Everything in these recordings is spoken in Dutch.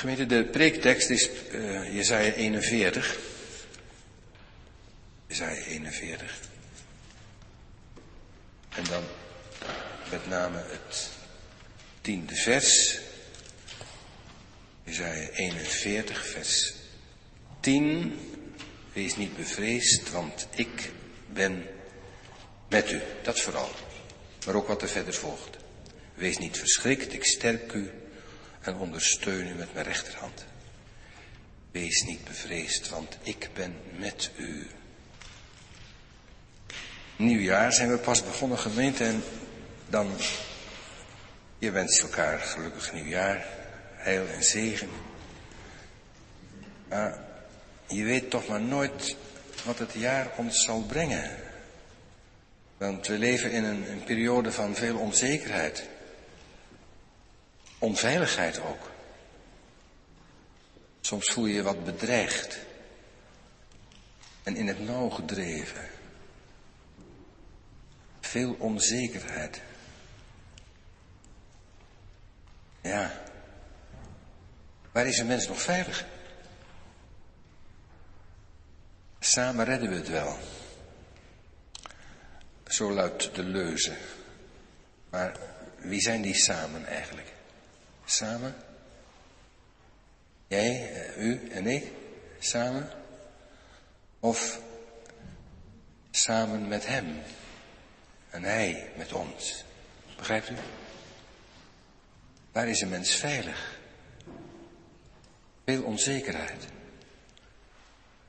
Gemeente, de preektekst is uh, Jezaja 41. Jezaja 41. En dan met name het tiende vers. Jezaja 41, vers 10. Wees niet bevreesd, want ik ben met u. Dat vooral. Maar ook wat er verder volgt. Wees niet verschrikt, ik sterk u en ondersteun u met mijn rechterhand. Wees niet bevreesd, want ik ben met u. Nieuwjaar zijn we pas begonnen gemeente en dan, je wenst elkaar gelukkig nieuwjaar, heil en zegen. Maar je weet toch maar nooit wat het jaar ons zal brengen. Want we leven in een, een periode van veel onzekerheid. Onveiligheid ook. Soms voel je je wat bedreigd. En in het nauw gedreven. Veel onzekerheid. Ja. Waar is een mens nog veilig? Samen redden we het wel. Zo luidt de leuze. Maar wie zijn die samen eigenlijk? Samen? Jij, eh, u en ik? Samen? Of samen met hem en hij met ons? Begrijpt u? Waar is een mens veilig? Veel onzekerheid.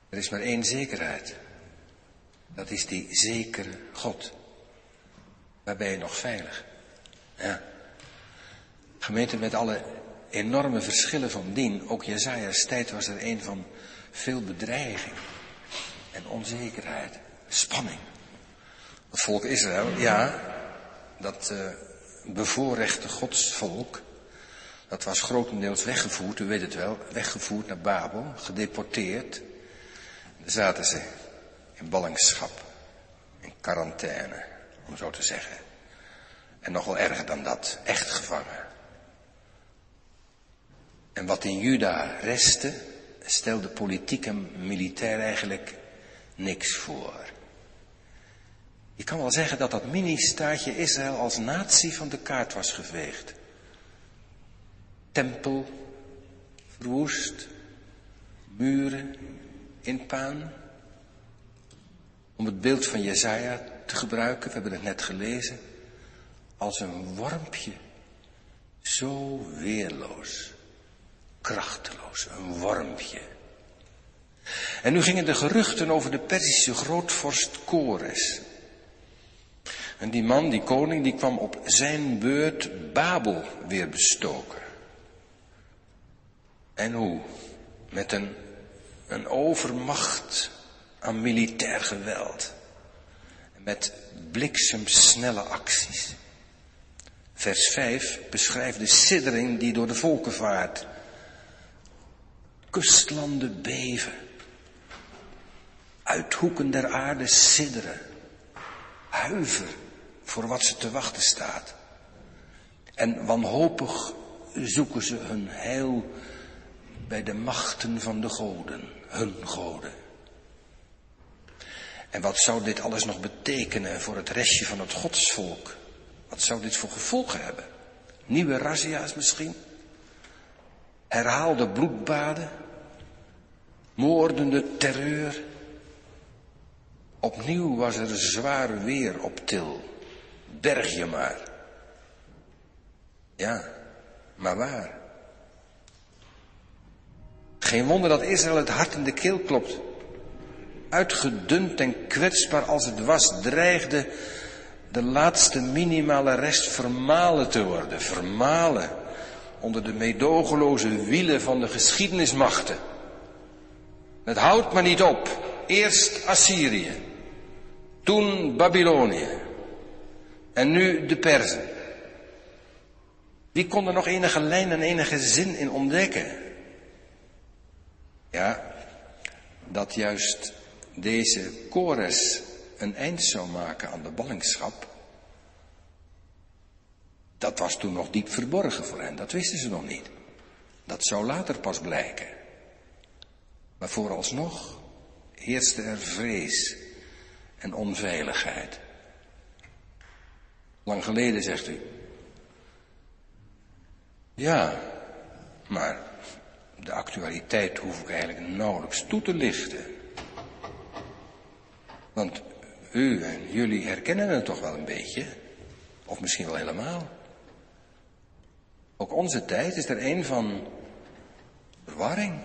Er is maar één zekerheid. Dat is die zekere God. Waar ben je nog veilig? Ja. Gemeente met alle enorme verschillen van dien, ook Jezaja's tijd was er een van veel bedreiging en onzekerheid, spanning. Het volk Israël, ja, dat uh, bevoorrechte godsvolk, dat was grotendeels weggevoerd, u weet het wel, weggevoerd naar Babel, gedeporteerd. Daar zaten ze in ballingschap, in quarantaine, om zo te zeggen. En nog wel erger dan dat, echt gevangen. En wat in Juda restte, stelde politiek en militair eigenlijk niks voor. Je kan wel zeggen dat dat mini-staatje Israël als natie van de kaart was geveegd. Tempel verwoest, muren in paan. Om het beeld van Jezaja te gebruiken, we hebben het net gelezen, als een wormpje, zo weerloos krachteloos, een wormpje. En nu gingen de geruchten over de Perzische grootvorst Kores. En die man, die koning, die kwam op zijn beurt Babel weer bestoken. En hoe? Met een, een overmacht aan militair geweld. Met bliksemsnelle acties. Vers 5 beschrijft de siddering die door de volken vaart kustlanden beven. Uithoeken der aarde sidderen. Huiver voor wat ze te wachten staat. En wanhopig zoeken ze hun heil bij de machten van de goden, hun goden. En wat zou dit alles nog betekenen voor het restje van het godsvolk? Wat zou dit voor gevolgen hebben? Nieuwe razzia's misschien? Herhaalde bloedbaden? Moordende terreur. Opnieuw was er zwaar weer op til. Berg je maar. Ja, maar waar? Geen wonder dat Israël het hart in de keel klopt. Uitgedund en kwetsbaar als het was, dreigde de laatste minimale rest vermalen te worden. Vermalen onder de meedogenloze wielen van de geschiedenismachten. Het houdt maar niet op. Eerst Assyrië, toen Babylonië en nu de Perzen. Wie kon er nog enige lijn en enige zin in ontdekken? Ja, dat juist deze Kores een eind zou maken aan de ballingschap, dat was toen nog diep verborgen voor hen, dat wisten ze nog niet. Dat zou later pas blijken. Maar vooralsnog heerste er vrees en onveiligheid. Lang geleden, zegt u. Ja, maar de actualiteit hoef ik eigenlijk nauwelijks toe te lichten. Want u en jullie herkennen het toch wel een beetje? Of misschien wel helemaal? Ook onze tijd is er een van verwarring,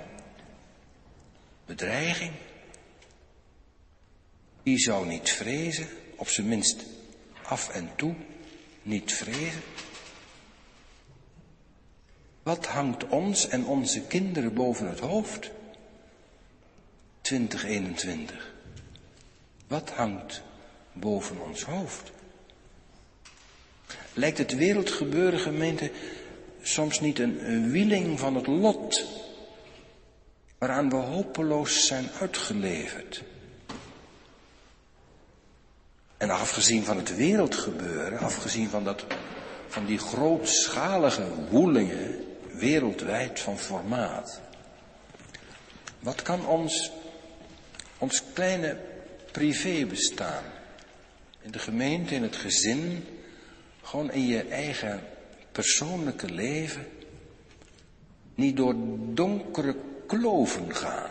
bedreiging. Wie zou niet vrezen, op zijn minst af en toe niet vrezen? Wat hangt ons en onze kinderen boven het hoofd? 2021. Wat hangt boven ons hoofd? Lijkt het wereldgebeuren, gemeente, soms niet een wieling van het lot, waaraan we hopeloos zijn uitgeleverd? En afgezien van het wereldgebeuren, afgezien van, dat, van die grootschalige woelingen, wereldwijd van formaat. Wat kan ons, ons kleine privébestaan, in de gemeente, in het gezin, gewoon in je eigen persoonlijke leven, niet door donkere kloven gaan?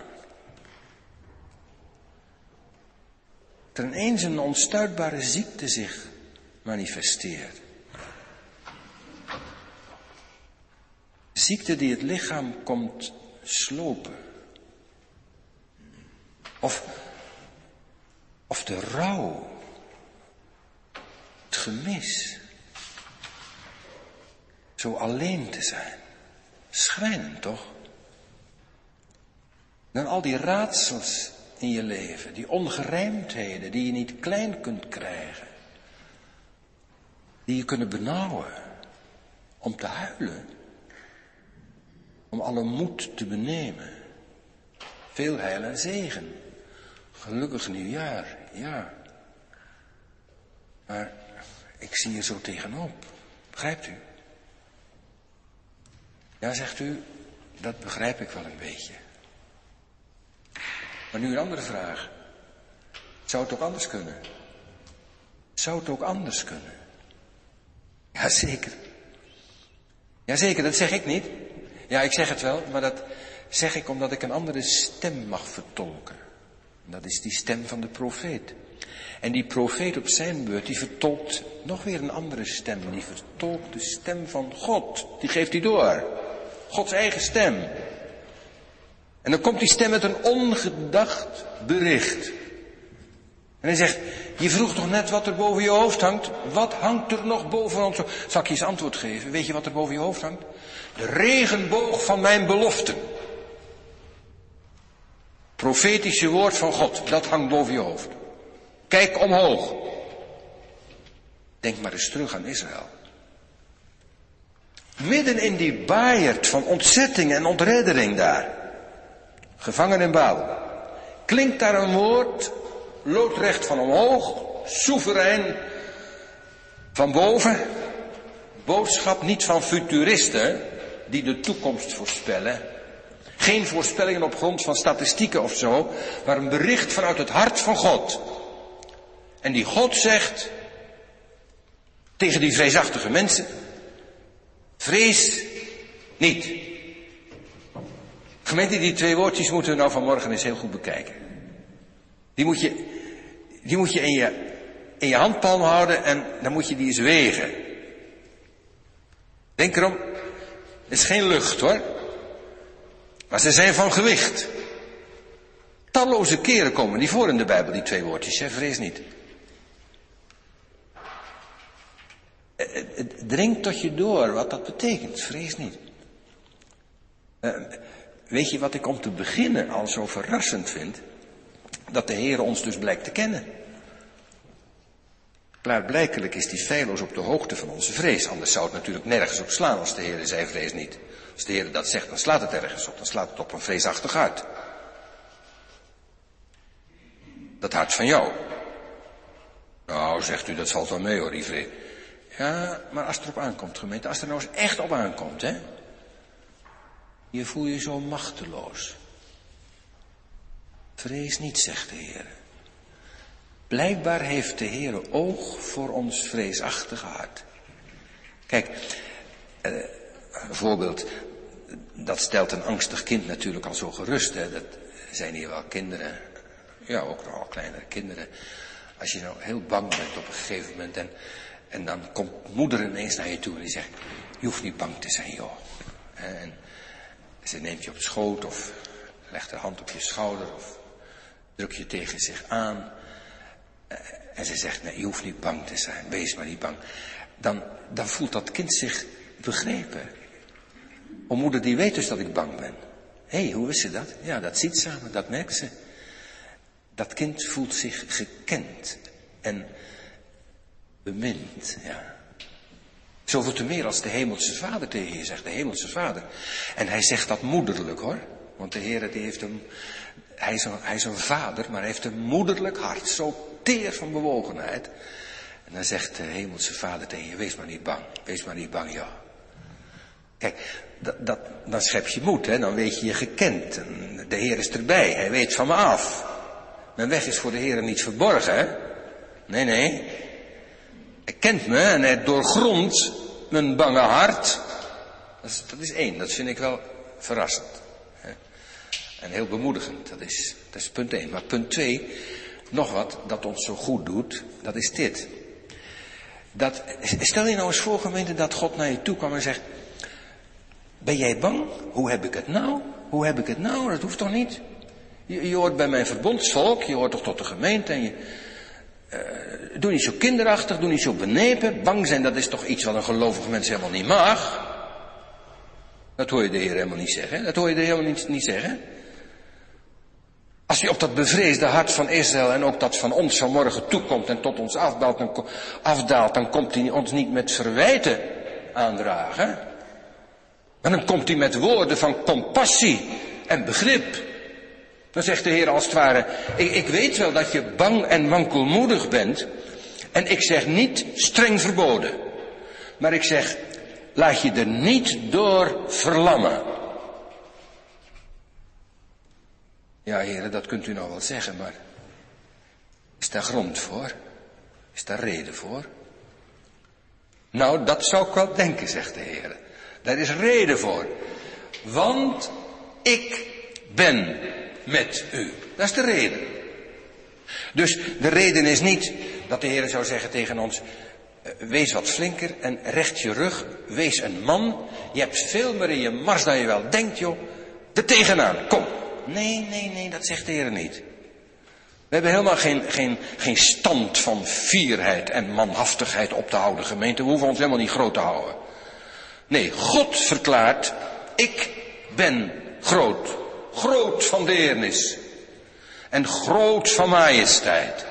Er ineens een onstuitbare ziekte zich manifesteert. Ziekte die het lichaam komt slopen. Of, of de rouw. Het gemis. Zo alleen te zijn. Schrijnend toch? Dan al die raadsels in je leven, die ongerijmdheden die je niet klein kunt krijgen. Die je kunnen benauwen om te huilen om alle moed te benemen. Veel heil en zegen. Gelukkig nieuwjaar, ja. Maar ik zie er zo tegenop. Begrijpt u? Ja, zegt u, dat begrijp ik wel een beetje. Maar nu een andere vraag. Zou het ook anders kunnen? Zou het ook anders kunnen? Jazeker. Jazeker, dat zeg ik niet. Ja, ik zeg het wel, maar dat zeg ik omdat ik een andere stem mag vertolken. Dat is die stem van de profeet. En die profeet op zijn beurt, die vertolkt nog weer een andere stem. Die vertolkt de stem van God. Die geeft hij door. Gods eigen stem. En dan komt die stem met een ongedacht bericht. En hij zegt, je vroeg toch net wat er boven je hoofd hangt? Wat hangt er nog boven ons? Zal ik je eens antwoord geven? Weet je wat er boven je hoofd hangt? De regenboog van mijn beloften. Profetische woord van God, dat hangt boven je hoofd. Kijk omhoog. Denk maar eens terug aan Israël. Midden in die baaierd van ontzetting en ontreddering daar. Gevangen in Baal. Klinkt daar een woord, loodrecht van omhoog, soeverein van boven. Boodschap niet van futuristen, die de toekomst voorspellen. Geen voorspellingen op grond van statistieken of zo, maar een bericht vanuit het hart van God. En die God zegt tegen die vreesachtige mensen, vrees niet. Gemeente, die twee woordjes moeten we nou vanmorgen eens heel goed bekijken. Die moet je, die moet je in je, in je handpalm houden en dan moet je die eens wegen. Denk erom, het is geen lucht hoor. Maar ze zijn van gewicht. Talloze keren komen die voor in de Bijbel, die twee woordjes, hè? vrees niet. Het dringt tot je door wat dat betekent, vrees niet. Eh, weet je wat ik om te beginnen al zo verrassend vind? Dat de Heer ons dus blijkt te kennen. Klaarblijkelijk is die feilloos op de hoogte van onze vrees. Anders zou het natuurlijk nergens op slaan als de Heer zei vrees niet. Als de Heer dat zegt, dan slaat het ergens op. Dan slaat het op een vreesachtig hart. Dat hart van jou. Nou, zegt u, dat valt wel mee hoor, Yves. Ja, maar als het erop aankomt, gemeente. Als er nou eens echt op aankomt, hè. Je voel je zo machteloos. Vrees niet, zegt de Heer. Blijkbaar heeft de Heer oog voor ons vreesachtige hart. Kijk, eh, een voorbeeld, dat stelt een angstig kind natuurlijk al zo gerust. Hè? Dat zijn hier wel kinderen, ja ook nogal kleinere kinderen. Als je nou heel bang bent op een gegeven moment en, en dan komt moeder ineens naar je toe en die zegt, je hoeft niet bang te zijn joh. En ze neemt je op schoot of legt haar hand op je schouder of druk je tegen zich aan. En ze zegt, nee, je hoeft niet bang te zijn, wees maar niet bang. Dan, dan voelt dat kind zich begrepen. O moeder, die weet dus dat ik bang ben. Hé, hey, hoe wist ze dat? Ja, dat ziet samen, dat merkt ze. Dat kind voelt zich gekend en bemind, ja. Zoveel te meer als de hemelse vader tegen je zegt, de hemelse vader. En hij zegt dat moederlijk hoor. Want de Heer die heeft een, hij is, een, hij is een vader, maar hij heeft een moederlijk hart. Zo teer van bewogenheid. En dan zegt de hemelse vader tegen je, wees maar niet bang. Wees maar niet bang, ja. Kijk, dat, dat, dan schep je moed, hè? dan weet je je gekend. En de Heer is erbij, hij weet van me af. Mijn weg is voor de Heer niet verborgen, hè? Nee, nee. Hij kent me en hij doorgrondt mijn bange hart. Dat is, dat is één, dat vind ik wel verrassend. Hè? En heel bemoedigend, dat is, dat is punt één. Maar punt twee, nog wat dat ons zo goed doet, dat is dit. Dat, stel je nou eens voor, gemeente, dat God naar je toe kwam en zegt, ben jij bang? Hoe heb ik het nou? Hoe heb ik het nou? Dat hoeft toch niet? Je, je hoort bij mijn verbondsvolk, je hoort toch tot de gemeente en je... Uh, doe niet zo kinderachtig, doe niet zo benepen. Bang zijn, dat is toch iets wat een gelovige mens helemaal niet mag? Dat hoor je de Heer helemaal niet zeggen. Dat hoor je de Heer helemaal niet, niet zeggen. Als hij op dat bevreesde hart van Israël en ook dat van ons vanmorgen toekomt en tot ons afdaalt, dan, afdaalt, dan komt hij ons niet met verwijten aandragen. Maar dan komt hij met woorden van compassie en begrip. Dan zegt de Heer als het ware, ik, ik weet wel dat je bang en wankelmoedig bent. En ik zeg niet streng verboden. Maar ik zeg, laat je er niet door verlammen. Ja, heren, dat kunt u nou wel zeggen, maar is daar grond voor? Is daar reden voor? Nou, dat zou ik wel denken, zegt de Heer. Daar is reden voor. Want ik ben met u. Dat is de reden. Dus de reden is niet dat de Heer zou zeggen tegen ons, eh, wees wat flinker en recht je rug, wees een man. Je hebt veel meer in je mars dan je wel denkt, joh. Er tegenaan, kom. Nee, nee, nee, dat zegt de Heer niet. We hebben helemaal geen, geen, geen stand van fierheid en manhaftigheid op te houden, gemeente. We hoeven ons helemaal niet groot te houden. Nee, God verklaart, ik ben groot. Groot van deernis. En groot van majesteit.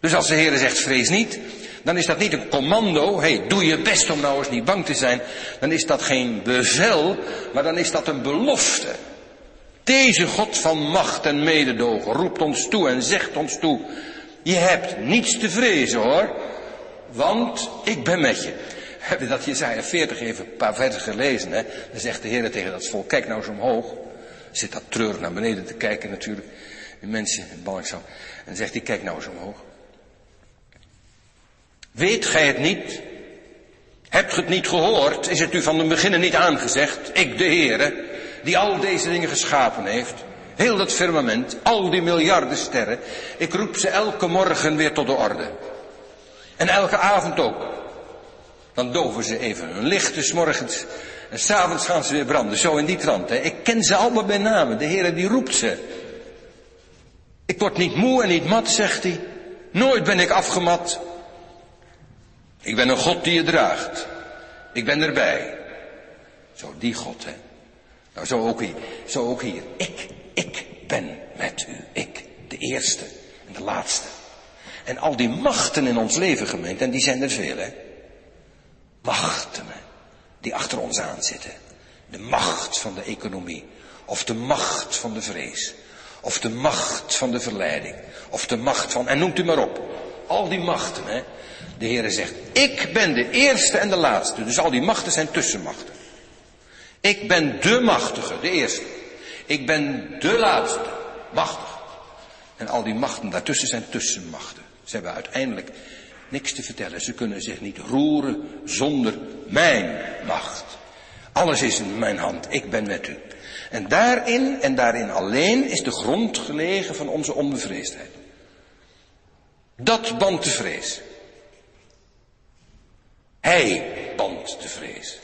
Dus als de Heer zegt, vrees niet, dan is dat niet een commando. Hé, hey, doe je best om nou eens niet bang te zijn. Dan is dat geen bevel, maar dan is dat een belofte. Deze God van macht en mededogen roept ons toe en zegt ons toe, je hebt niets te vrezen hoor, want ik ben met je. Heb je dat Jezaja 40 even een paar versen gelezen, hè? Dan zegt de Heer tegen dat volk, kijk nou eens omhoog. Zit dat treurig naar beneden te kijken natuurlijk. De mensen in ballingschap. En zegt hij, kijk nou eens omhoog. Weet gij het niet? Hebt ge het niet gehoord? Is het u van de beginnen niet aangezegd? Ik, de Heere, die al deze dingen geschapen heeft. Heel dat firmament, al die miljarden sterren. Ik roep ze elke morgen weer tot de orde. En elke avond ook. Dan doven ze even hun licht, dus morgens en s'avonds gaan ze weer branden. Zo in die trant. Hè. Ik ken ze allemaal bij namen. De Heer die roept ze. Ik word niet moe en niet mat, zegt hij. Nooit ben ik afgemat. Ik ben een God die je draagt. Ik ben erbij. Zo, die God, hè. Nou, zo ook hier. Zo ook hier. Ik, ik ben met u. Ik, de eerste en de laatste. En al die machten in ons leven, gemeente, en die zijn er veel, hè. Machten, die achter ons aan zitten. De macht van de economie. Of de macht van de vrees. Of de macht van de verleiding. Of de macht van, en noemt u maar op. Al die machten, hè. De Heere zegt, ik ben de eerste en de laatste. Dus al die machten zijn tussenmachten. Ik ben de machtige, de eerste. Ik ben de laatste, machtig. En al die machten daartussen zijn tussenmachten. Ze hebben uiteindelijk niks te vertellen. Ze kunnen zich niet roeren zonder mijn macht. Alles is in mijn hand. Ik ben met u. En daarin en daarin alleen is de grond gelegen van onze onbevreesdheid. Dat band de vrees. Hij band de vrees.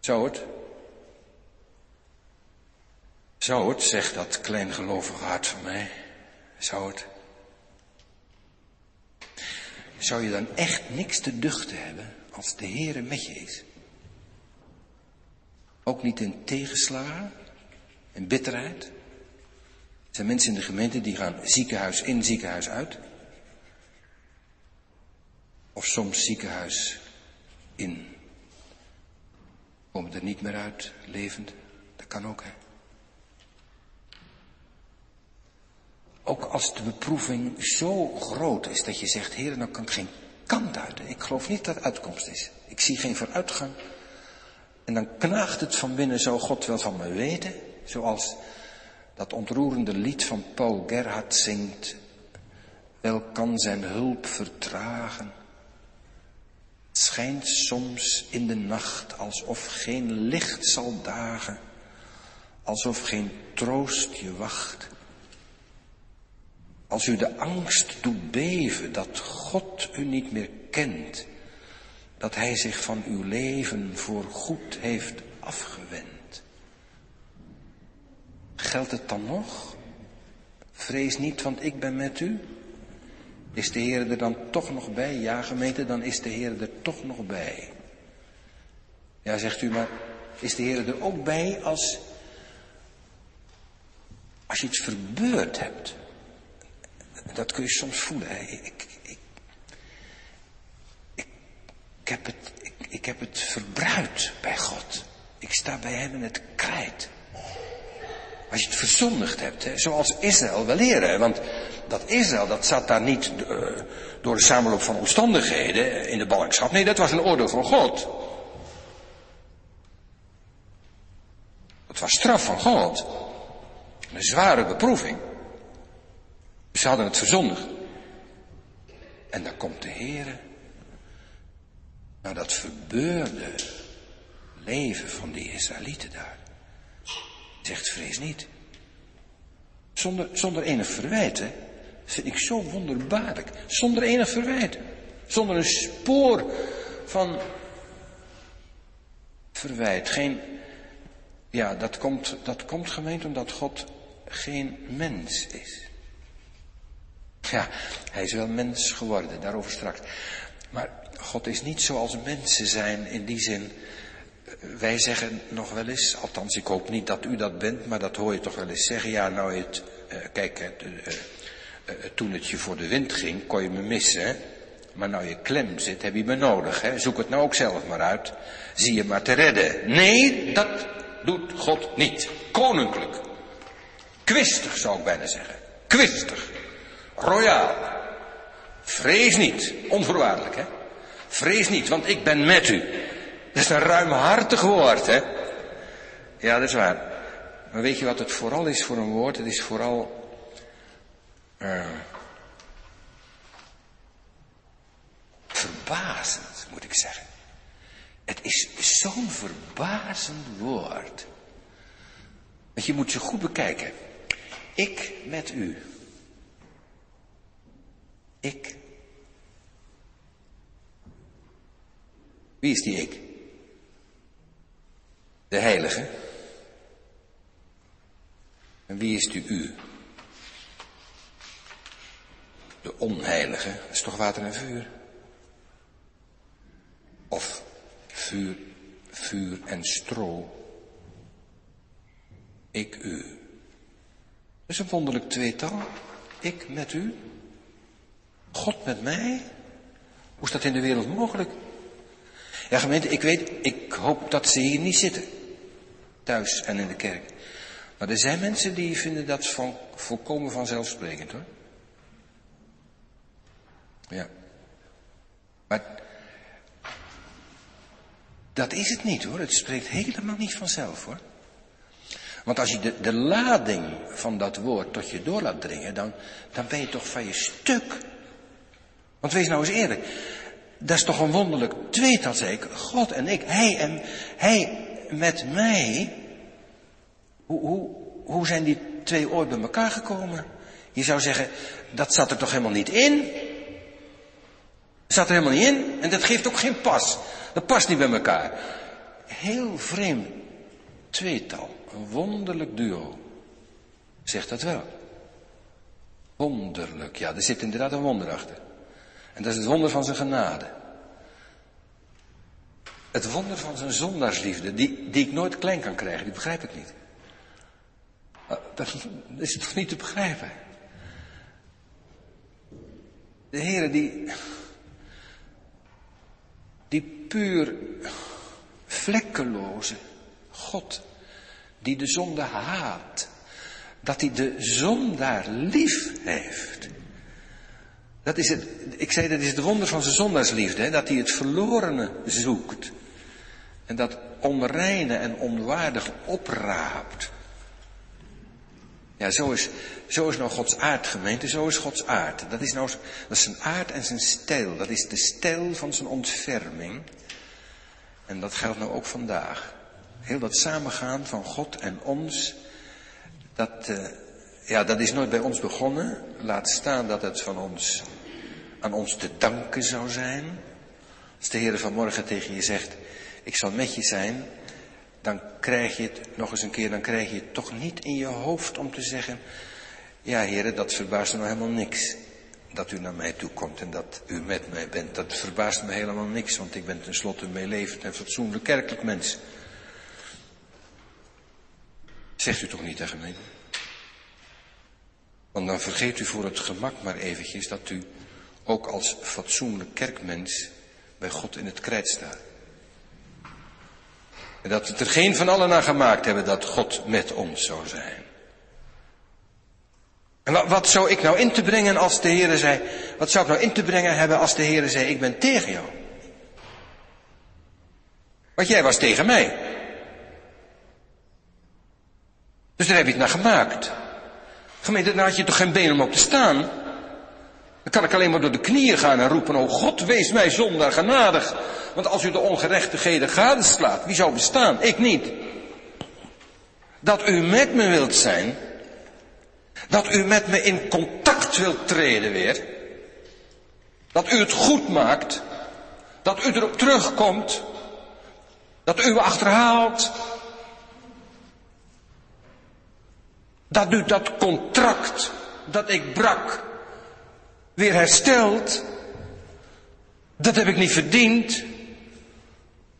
Zou het? Zou het, zegt dat kleingelovige hart van mij, zou het? Zou je dan echt niks te duchten hebben als de Heere met je is? Ook niet in tegenslagen en bitterheid? Er zijn mensen in de gemeente die gaan ziekenhuis in, ziekenhuis uit. Of soms ziekenhuis in. Komen er niet meer uit, levend. Dat kan ook, hè. Ook als de beproeving zo groot is dat je zegt, Heer, dan kan ik geen kant uit. Ik geloof niet dat uitkomst is. Ik zie geen vooruitgang. En dan knaagt het van binnen, zo God wel van me weten. Zoals dat ontroerende lied van Paul Gerhard zingt. Wel kan zijn hulp vertragen. Het schijnt soms in de nacht alsof geen licht zal dagen. Alsof geen troost je wacht. Als u de angst doet beven dat God u niet meer kent, dat Hij zich van uw leven voor goed heeft afgewend. Geldt het dan nog? Vrees niet, want ik ben met u. Is de Heer er dan toch nog bij? Ja, gemeente, dan is de Heer er toch nog bij. Ja, zegt u, maar is de Heer er ook bij als, als je iets verbeurd hebt? Dat kun je soms voelen. Ik, ik, ik, ik, heb het, ik, ik heb het verbruikt bij God. Ik sta bij hem in het krijt. Als je het verzondigd hebt, hè, zoals Israël wel leren. Want dat Israël, dat zat daar niet uh, door de samenloop van omstandigheden in de ballingschap. Nee, dat was een oordeel van God. Het was straf van God. Een zware beproeving. Ze hadden het verzondigd. En dan komt de Heer naar dat verbeurde leven van die Israëlieten daar. Zegt vrees niet. Zonder, zonder enig verwijt, hè. vind ik zo wonderbaarlijk. Zonder enig verwijt. Zonder een spoor van verwijt. Geen, ja, dat komt, dat komt gemeend omdat God geen mens is. Ja, hij is wel mens geworden, daarover straks. Maar God is niet zoals mensen zijn in die zin. Wij zeggen nog wel eens, althans ik hoop niet dat u dat bent, maar dat hoor je toch wel eens zeggen. Ja, nou het, uh, kijk, uh, uh, toen het je voor de wind ging, kon je me missen. Hè? Maar nou je klem zit, heb je me nodig. Hè? Zoek het nou ook zelf maar uit. Zie je maar te redden. Nee, dat doet God niet. Koninklijk. Kwistig zou ik bijna zeggen. Kwistig. Royaal. Vrees niet. Onvoorwaardelijk, hè? Vrees niet, want ik ben met u. Dat is een ruimhartig woord, hè? Ja, dat is waar. Maar weet je wat het vooral is voor een woord? Het is vooral. Uh, verbazend, moet ik zeggen. Het is zo'n verbazend woord. Want je moet ze goed bekijken. Ik met u. Ik. Wie is die ik? De heilige. En wie is die u? De onheilige. Is toch water en vuur? Of vuur, vuur en stro. Ik u. Is een wonderlijk tweetal. Ik met u. God met mij? Hoe is dat in de wereld mogelijk? Ja, gemeente, ik weet, ik hoop dat ze hier niet zitten. Thuis en in de kerk. Maar er zijn mensen die vinden dat volkomen vanzelfsprekend hoor. Ja. Maar Dat is het niet hoor. Het spreekt helemaal niet vanzelf hoor. Want als je de, de lading van dat woord tot je door laat dringen, dan, dan ben je toch van je stuk. Want wees nou eens eerlijk. Dat is toch een wonderlijk tweetal, zei ik. God en ik. Hij en hij met mij. Hoe, hoe, hoe zijn die twee ooit bij elkaar gekomen? Je zou zeggen, dat zat er toch helemaal niet in? Zat er helemaal niet in. En dat geeft ook geen pas. Dat past niet bij elkaar. Heel vreemd tweetal. Een wonderlijk duo. Zegt dat wel. Wonderlijk, ja, er zit inderdaad een wonder achter. En dat is het wonder van zijn genade. Het wonder van zijn zondaarsliefde, die, die ik nooit klein kan krijgen, die begrijp ik niet. Dat is toch niet te begrijpen? De Heere die, die puur vlekkeloze God, die de zonde haat, dat hij de zondaar lief heeft. Dat is het, ik zei dat is het wonder van zijn zondaarsliefde, hè, dat hij het verlorene zoekt. En dat onreine en onwaardig opraapt. Ja, zo is, zo is nou Gods aard, gemeente. Zo is Gods aard. Dat is nou dat is zijn aard en zijn stijl. Dat is de stijl van zijn ontferming. En dat geldt nou ook vandaag. Heel dat samengaan van God en ons. Dat, uh, ja, dat is nooit bij ons begonnen. Laat staan dat het van ons, aan ons te danken zou zijn. Als de Heer vanmorgen tegen je zegt, ik zal met je zijn, dan krijg je het nog eens een keer, dan krijg je het toch niet in je hoofd om te zeggen, ja heren, dat verbaast me nou helemaal niks. Dat u naar mij toe komt en dat u met mij bent. Dat verbaast me helemaal niks, want ik ben tenslotte een meelevend en fatsoenlijk kerkelijk mens. Zegt u toch niet tegen mij? Want dan vergeet u voor het gemak maar eventjes dat u ook als fatsoenlijk kerkmens bij God in het krijt staat. En dat we er geen van allen naar gemaakt hebben dat God met ons zou zijn. En wat, zou ik nou in te brengen als de Heere zei, wat zou ik nou in te brengen hebben als de Heere zei, ik ben tegen jou? Want jij was tegen mij. Dus daar heb je het naar gemaakt. Gemeente, daar had je toch geen been om op te staan? Dan kan ik alleen maar door de knieën gaan en roepen, oh God, wees mij zonder genadig. Want als u de ongerechtigheden gadeslaat, wie zou bestaan? Ik niet. Dat u met me wilt zijn, dat u met me in contact wilt treden weer, dat u het goed maakt, dat u erop terugkomt, dat u me achterhaalt, dat u dat contract dat ik brak weer herstelt, dat heb ik niet verdiend.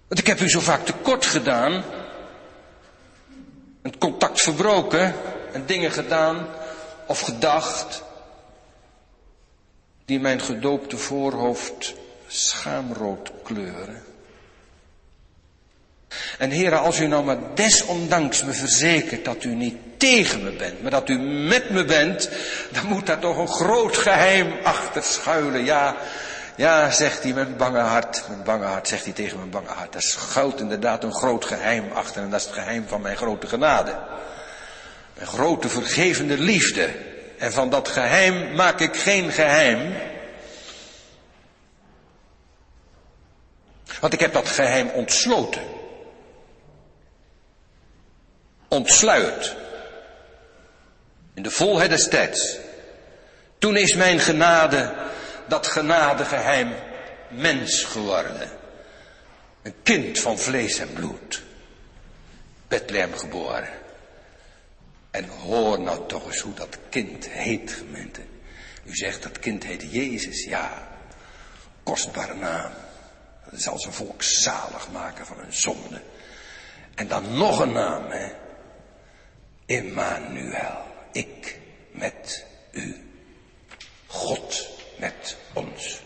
Want ik heb u zo vaak tekort gedaan. Het contact verbroken en dingen gedaan of gedacht die mijn gedoopte voorhoofd schaamrood kleuren. En heren, als u nou maar desondanks me verzekert dat u niet tegen me bent, maar dat u met me bent, dan moet daar toch een groot geheim achter schuilen. Ja, ja, zegt hij met bange hart, met bange hart, zegt hij tegen mijn bange hart. Daar schuilt inderdaad een groot geheim achter en dat is het geheim van mijn grote genade. Mijn grote vergevende liefde. En van dat geheim maak ik geen geheim. Want ik heb dat geheim ontsloten. Ontsluierd. In de volheid des tijds. Toen is mijn genade dat genadegeheim mens geworden. Een kind van vlees en bloed. Bethlehem geboren. En hoor nou toch eens hoe dat kind heet, gemeente. U zegt dat kind heet Jezus, ja. Kostbare naam. Dat zal zijn volk zalig maken van hun zonde. En dan nog een naam, hè. Emmanuel. Ik met u. God met ons.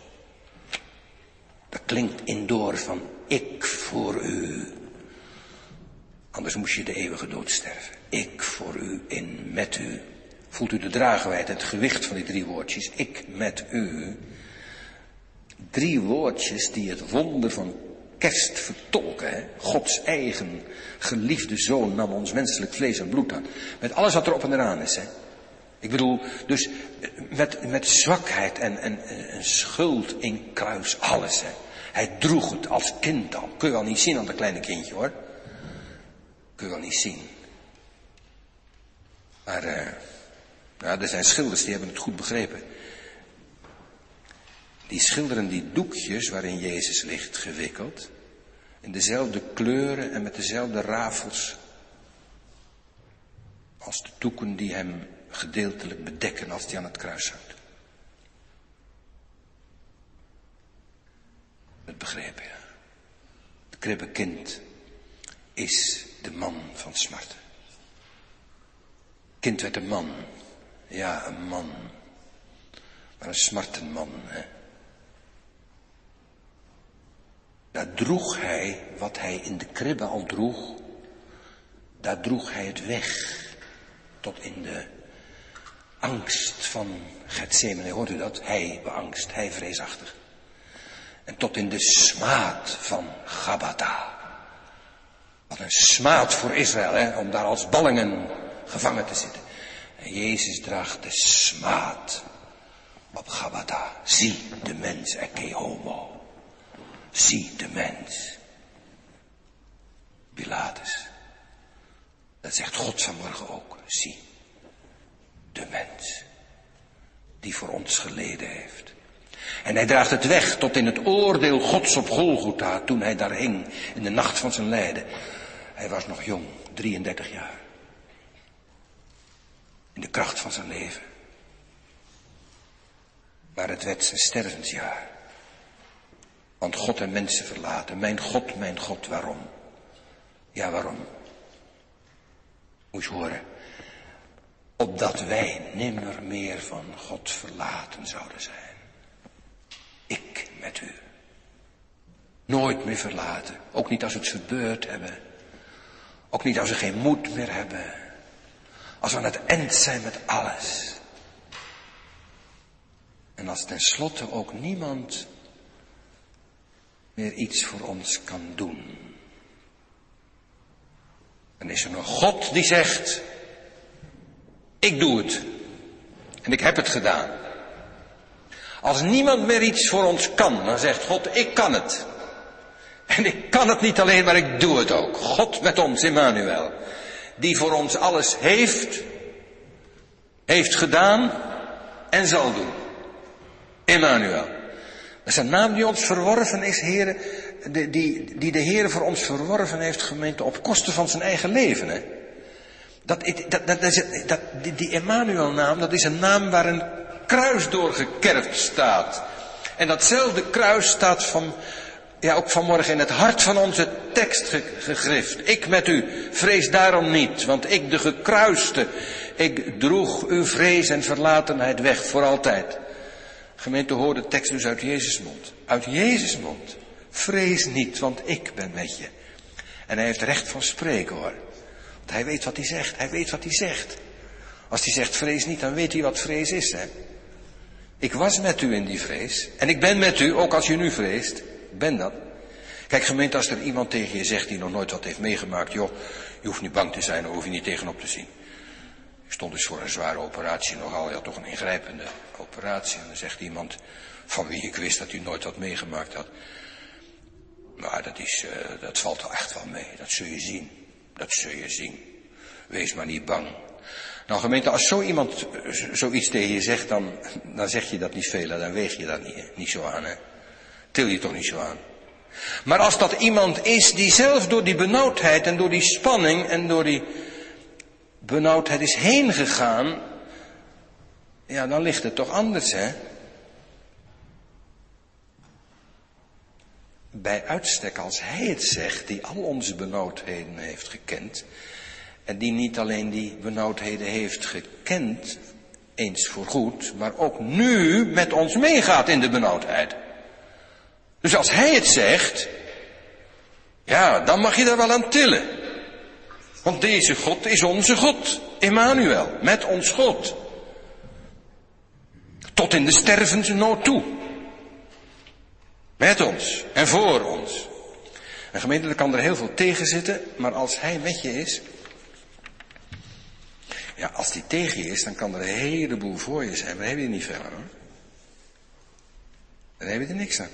Dat klinkt indoor van ik voor u. Anders moest je de eeuwige dood sterven. Ik voor u in met u. Voelt u de draagwijd het gewicht van die drie woordjes? Ik met u. Drie woordjes die het wonder van kerst vertolken. Hè? Gods eigen geliefde zoon nam ons menselijk vlees en bloed aan. Met alles wat er op en eraan is. Hè? Ik bedoel, dus met, met zwakheid en, en, en schuld in kruis, alles. Hè? Hij droeg het als kind al. Kun je wel niet zien aan dat kleine kindje hoor. Kun je wel niet zien. Maar uh, nou, er zijn schilders die hebben het goed begrepen. Die schilderen die doekjes waarin Jezus ligt gewikkeld. In dezelfde kleuren en met dezelfde rafels. Als de doeken die hem gedeeltelijk bedekken als hij aan het kruis hangt. Het begrepen, ja. Het kribbekind is de man van smarten. Kind werd een man. Ja, een man. Maar een smartenman, hè. Daar droeg hij wat hij in de kribbe al droeg. Daar droeg hij het weg. Tot in de angst van Gethsemane. Hoort u dat? Hij beangst, hij vreesachtig. En tot in de smaad van Gabata. Wat een smaad voor Israël, hè, om daar als ballingen gevangen te zitten. En Jezus draagt de smaad op Gabata. Zie de mens, eke homo. Zie de mens. Pilatus. Dat zegt God vanmorgen ook. Zie de mens. Die voor ons geleden heeft. En hij draagt het weg tot in het oordeel Gods op Golgotha toen hij daar hing in de nacht van zijn lijden. Hij was nog jong, 33 jaar. In de kracht van zijn leven. Maar het werd zijn stervensjaar. Want God en mensen verlaten. Mijn God, mijn God, waarom? Ja, waarom? Moet je horen. Opdat wij nimmer meer van God verlaten zouden zijn. Ik met u. Nooit meer verlaten. Ook niet als we het verbeurd hebben. Ook niet als we geen moed meer hebben. Als we aan het eind zijn met alles. En als tenslotte ook niemand meer iets voor ons kan doen. Dan is er een God die zegt, ik doe het. En ik heb het gedaan. Als niemand meer iets voor ons kan, dan zegt God, ik kan het. En ik kan het niet alleen, maar ik doe het ook. God met ons, Emmanuel. Die voor ons alles heeft, heeft gedaan en zal doen. Emmanuel. Dat is een naam die ons verworven is, heren, die, die, die de Heer voor ons verworven heeft, gemeente, op kosten van zijn eigen leven. Hè? Dat, dat, dat, dat, die, die Emmanuel-naam, dat is een naam waar een kruis doorgekerfd staat. En datzelfde kruis staat van, ja, ook vanmorgen in het hart van onze tekst gegrift. Ik met u, vrees daarom niet, want ik de gekruiste, ik droeg uw vrees en verlatenheid weg voor altijd. Gemeente hoor de tekst dus uit Jezus mond. Uit Jezus mond. Vrees niet, want ik ben met je. En hij heeft recht van spreken hoor. Want hij weet wat hij zegt. Hij weet wat hij zegt. Als hij zegt vrees niet, dan weet hij wat vrees is. Hè? Ik was met u in die vrees. En ik ben met u, ook als je nu vreest. Ben dat. Kijk gemeente, als er iemand tegen je zegt die nog nooit wat heeft meegemaakt. Joh, je hoeft niet bang te zijn, daar hoef je niet tegenop te zien. Stond dus voor een zware operatie nogal, ja toch een ingrijpende operatie. En dan zegt iemand van wie ik wist dat u nooit wat meegemaakt had. Maar dat, is, uh, dat valt er echt wel mee, dat zul je zien. Dat zul je zien. Wees maar niet bang. Nou gemeente, als zo iemand eh, zoiets tegen je zegt, dan, dan zeg je dat niet veel, dan weeg je dat niet, niet zo aan. Hè? Til je toch niet zo aan. Maar als dat iemand is die zelf door die benauwdheid en door die spanning en door die benauwdheid is heen gegaan, ja, dan ligt het toch anders, hè? Bij uitstek, als hij het zegt, die al onze benauwdheden heeft gekend, en die niet alleen die benauwdheden heeft gekend, eens voorgoed, maar ook nu met ons meegaat in de benauwdheid. Dus als hij het zegt, ja, dan mag je daar wel aan tillen. Want deze God is onze God, Emmanuel, met ons God. Tot in de stervensnood toe. Met ons en voor ons. En gemeente, er kan er heel veel tegen zitten, maar als hij met je is, ja, als die tegen je is, dan kan er een heleboel voor je zijn. Maar heb je niet veel aan hoor. Dan heb je er niks aan.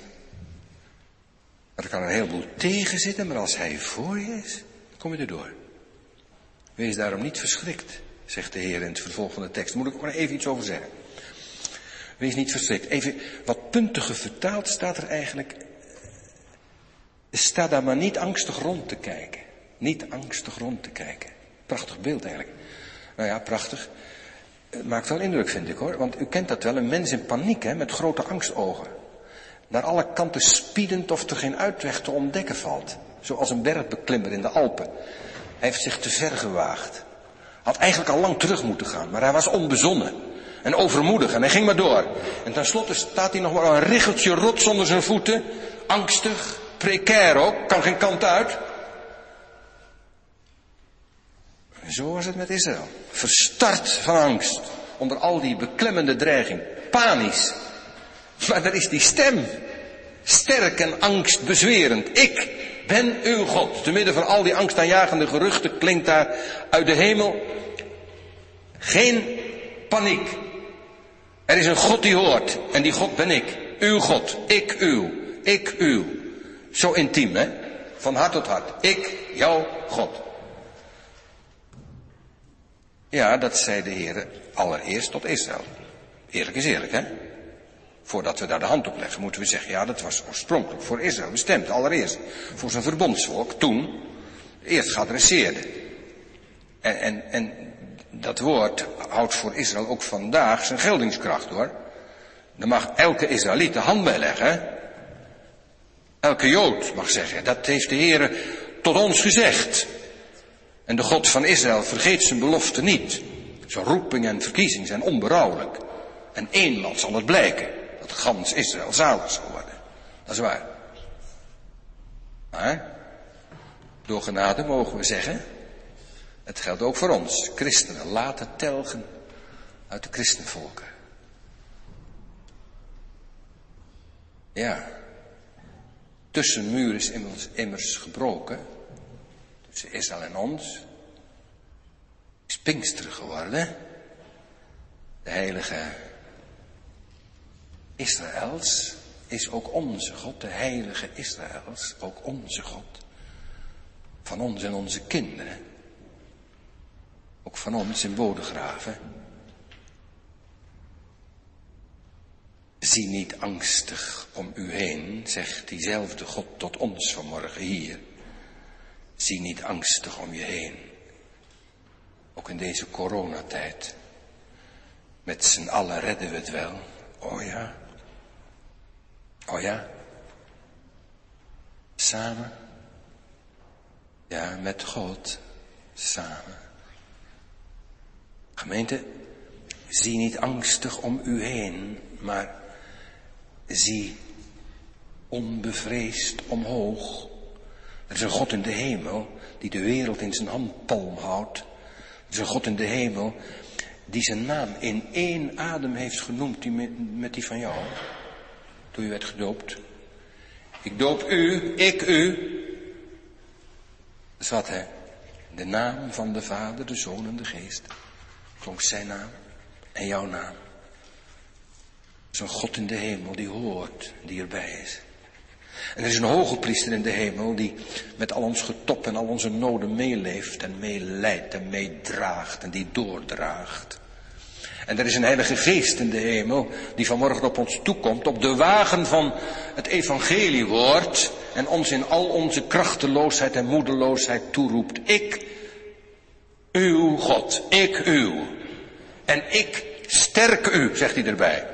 Er kan een heleboel tegen zitten, maar als hij voor je is, dan kom je erdoor. Wees daarom niet verschrikt, zegt de Heer in het vervolg van de tekst. Moet ik nog even iets over zeggen. Wees niet verschrikt. Even wat puntiger vertaald staat er eigenlijk. Sta daar maar niet angstig rond te kijken. Niet angstig rond te kijken. Prachtig beeld eigenlijk. Nou ja, prachtig. Maakt wel indruk, vind ik hoor. Want u kent dat wel, een mens in paniek, hè, met grote angstogen. Naar alle kanten spiedend of er geen uitweg te ontdekken valt. Zoals een bergbeklimmer in de Alpen. Hij heeft zich te ver gewaagd. Had eigenlijk al lang terug moeten gaan, maar hij was onbezonnen. En overmoedig en hij ging maar door. En tenslotte staat hij nog maar een riggeltje rots onder zijn voeten. Angstig, precair ook, kan geen kant uit. En zo was het met Israël. Verstart van angst. Onder al die beklemmende dreiging. Panisch. Maar er is die stem. Sterk en angstbezwerend. Ik ben uw God. Te midden van al die angstaanjagende geruchten klinkt daar uit de hemel. Geen paniek. Er is een God die hoort. En die God ben ik. Uw God. Ik uw. Ik uw. Zo intiem, hè? Van hart tot hart. Ik, jouw God. Ja, dat zei de Heer allereerst tot Israël. Eerlijk is eerlijk, hè? Voordat we daar de hand op leggen, moeten we zeggen, ja, dat was oorspronkelijk voor Israël bestemd, allereerst. Voor zijn verbondsvolk, toen, eerst geadresseerde. En, en, en dat woord houdt voor Israël ook vandaag zijn geldingskracht, hoor. Daar mag elke Israëliet de hand bij leggen. Elke Jood mag zeggen, dat heeft de Heer tot ons gezegd. En de God van Israël vergeet zijn belofte niet. Zijn roeping en verkiezing zijn onberouwelijk. En eenmaal zal het blijken dat gans Israël zalig zal worden. Dat is waar. Maar, door genade mogen we zeggen, het geldt ook voor ons, christenen, laten telgen uit de christenvolken. Ja, tussenmuur is immers, immers gebroken tussen Israël en ons. Is Pinkster geworden. De heilige Israëls is ook onze God. De heilige Israëls, ook onze God. Van ons en onze kinderen. Ook van ons in Bodegraven. Zie niet angstig om u heen, zegt diezelfde God tot ons vanmorgen hier. Zie niet angstig om je heen. Ook in deze coronatijd. Met z'n allen redden we het wel. Oh ja. Oh ja. Samen. Ja, met God. Samen. Gemeente, zie niet angstig om u heen, maar zie onbevreesd omhoog er is een God in de hemel die de wereld in zijn handpalm houdt. Er is een God in de hemel die zijn naam in één adem heeft genoemd die met die van jou. Je werd gedoopt. Ik doop u, ik u. Wat hè. De naam van de Vader, de Zoon en de Geest. Klonk zijn naam en jouw naam. Een God in de hemel die hoort, die erbij is. En er is een hoge priester in de hemel die met al ons getop en al onze noden meeleeft en meeleidt en meedraagt en die doordraagt. En er is een heilige geest in de hemel die vanmorgen op ons toekomt op de wagen van het evangeliewoord en ons in al onze krachteloosheid en moedeloosheid toeroept. Ik, uw God, ik uw. En ik sterk u, zegt hij erbij.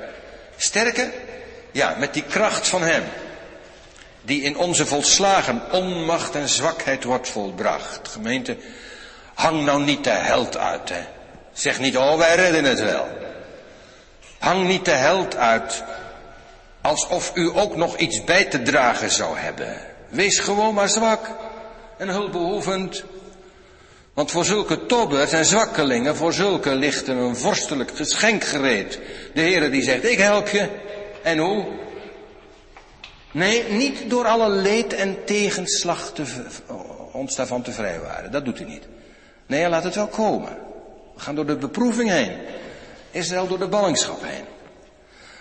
Sterker? Ja, met die kracht van hem die in onze volslagen onmacht en zwakheid wordt volbracht. Gemeente, hang nou niet de held uit, hè. Zeg niet, oh, wij redden het wel. Hang niet de held uit, alsof u ook nog iets bij te dragen zou hebben. Wees gewoon maar zwak en hulpbehoevend. Want voor zulke tobbers en zwakkelingen, voor zulke lichten een vorstelijk geschenk gereed. De Heere die zegt, ik help je. En hoe? Nee, niet door alle leed en tegenslag te, ons daarvan te vrijwaren. Dat doet hij niet. Nee, laat het wel komen. We gaan door de beproeving heen. Israël door de ballingschap heen.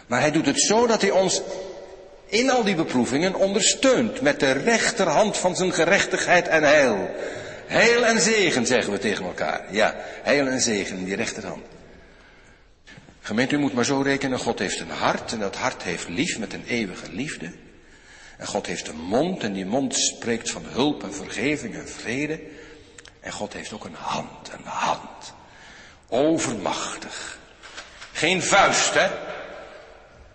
Maar hij doet het zo dat hij ons in al die beproevingen ondersteunt met de rechterhand van zijn gerechtigheid en heil. Heil en zegen, zeggen we tegen elkaar. Ja, heil en zegen in die rechterhand. Gemeente, u moet maar zo rekenen, God heeft een hart en dat hart heeft lief met een eeuwige liefde. En God heeft een mond en die mond spreekt van hulp en vergeving en vrede. En God heeft ook een hand, een hand. Overmachtig. Geen vuist, hè?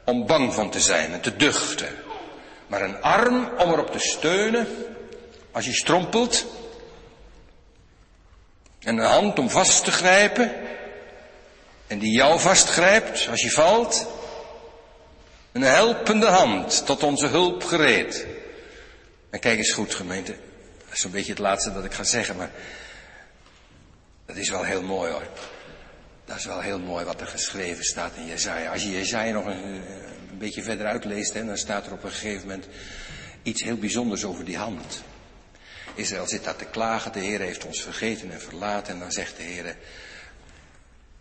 Om bang van te zijn en te duchten. Maar een arm om erop te steunen als je strompelt. En een hand om vast te grijpen. En die jou vastgrijpt als je valt. Een helpende hand tot onze hulp gereed. En kijk eens goed, gemeente. Dat is zo'n beetje het laatste dat ik ga zeggen, maar. Dat is wel heel mooi hoor. Dat is wel heel mooi wat er geschreven staat in Jezaja. Als je Jezaja nog een, een beetje verder uitleest, hè, dan staat er op een gegeven moment iets heel bijzonders over die hand. Israël zit daar te klagen, de Heer heeft ons vergeten en verlaten. En dan zegt de Heer,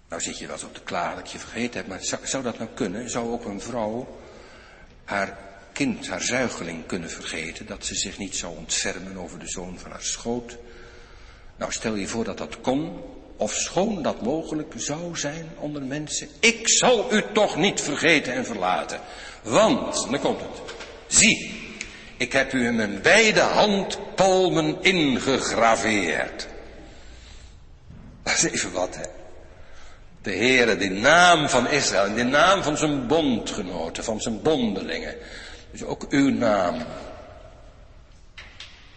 nou zit je wel op te klagen dat je vergeten hebt, maar zou, zou dat nou kunnen? Zou ook een vrouw haar kind, haar zuigeling kunnen vergeten, dat ze zich niet zou ontfermen over de zoon van haar schoot? Nou, stel je voor dat dat kon, of schoon dat mogelijk zou zijn onder mensen. Ik zal u toch niet vergeten en verlaten. Want, dan komt het. Zie, ik heb u in mijn beide handpalmen ingegraveerd. Dat is even wat, hè. De Heere, de naam van Israël, in de naam van zijn bondgenoten, van zijn bondelingen. Dus ook uw naam.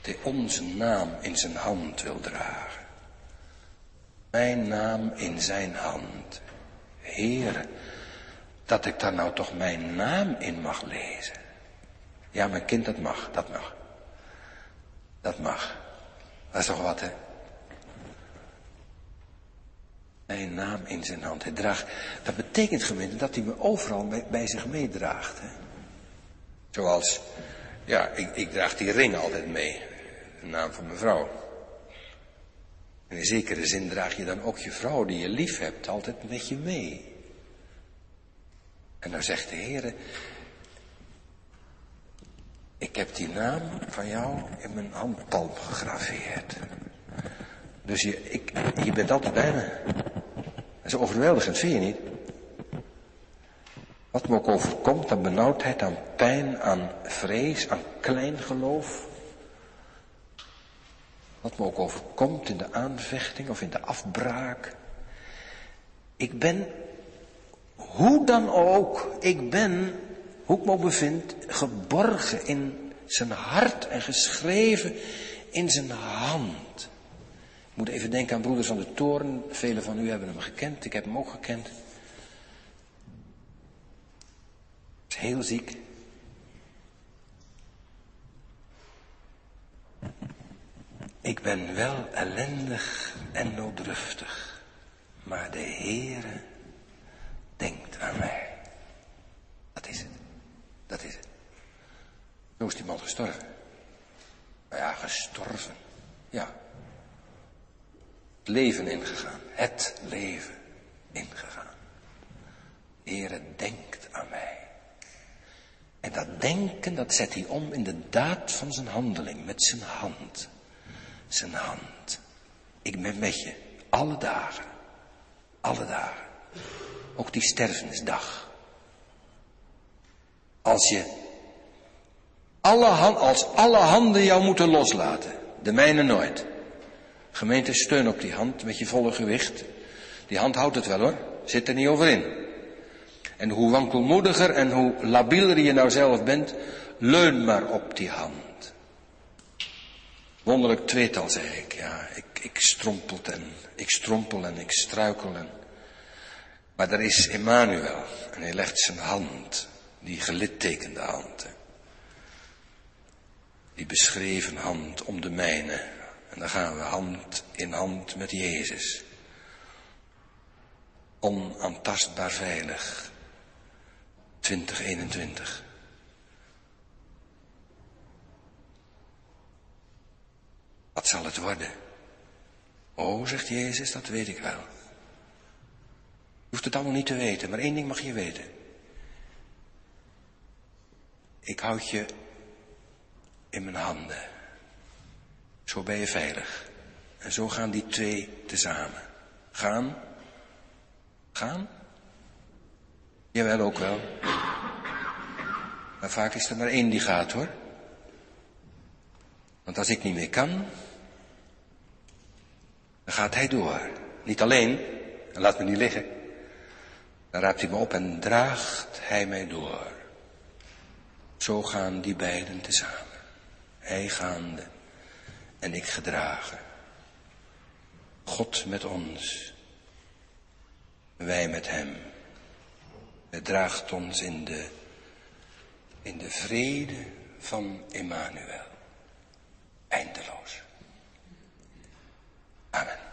Die onze naam in zijn hand wil dragen. Mijn naam in zijn hand. Heere, dat ik daar nou toch mijn naam in mag lezen. Ja, mijn kind, dat mag, dat mag. Dat mag. Dat is toch wat, hè? Mijn naam in zijn hand. Hij draagt, dat betekent gemeente dat hij me overal bij, bij zich meedraagt. Hè? Zoals, ja, ik, ik draag die ring altijd mee. De naam van mijn vrouw. En in zekere zin draag je dan ook je vrouw die je lief hebt altijd met je mee. En dan zegt de Heer, ik heb die naam van jou in mijn handpalm gegraveerd. Dus je, ik, je bent altijd bij me. Dat is overweldigend, vind je niet? Wat me ook overkomt aan benauwdheid, aan pijn, aan vrees, aan kleingeloof. Wat me ook overkomt in de aanvechting of in de afbraak. Ik ben, hoe dan ook, ik ben, hoe ik me ook bevind, geborgen in zijn hart en geschreven in zijn hand. Ik moet even denken aan broeders van de toren. Velen van u hebben hem gekend, ik heb hem ook gekend. Is heel ziek. Ik ben wel ellendig en nooddruftig, maar de Heere denkt aan mij. Dat is het. Dat is het. Zo is die man gestorven. Nou ja, gestorven. Ja. Het leven ingegaan. Het leven ingegaan. Heere denkt aan mij. En dat denken, dat zet hij om in de daad van zijn handeling, met zijn hand zijn hand. Ik ben met je, alle dagen, alle dagen. Ook die stervensdag. Als je alle hand, als alle handen jou moeten loslaten, de mijne nooit. Gemeente, steun op die hand met je volle gewicht. Die hand houdt het wel hoor, zit er niet over in. En hoe wankelmoediger en hoe labieler je nou zelf bent, leun maar op die hand. Wonderlijk tweetal, zei ik. Ja, ik, ik strompel en ik strompel en ik struikel. En... Maar er is Emmanuel en hij legt zijn hand, die gelittekende hand. Die beschreven hand om de mijne. En dan gaan we hand in hand met Jezus. Onaantastbaar veilig. 2021. Wat zal het worden? Oh, zegt Jezus, dat weet ik wel. Je hoeft het allemaal niet te weten, maar één ding mag je weten. Ik houd je in mijn handen. Zo ben je veilig. En zo gaan die twee tezamen. Gaan. Gaan. Jawel ook wel. Maar vaak is er maar één die gaat hoor. Want als ik niet meer kan, dan gaat hij door. Niet alleen, en laat me niet liggen. Dan raapt hij me op en draagt hij mij door. Zo gaan die beiden tezamen. Hij gaande en ik gedragen. God met ons, wij met hem. Het draagt ons in de, in de vrede van Emmanuel. Eindeloos. Amen.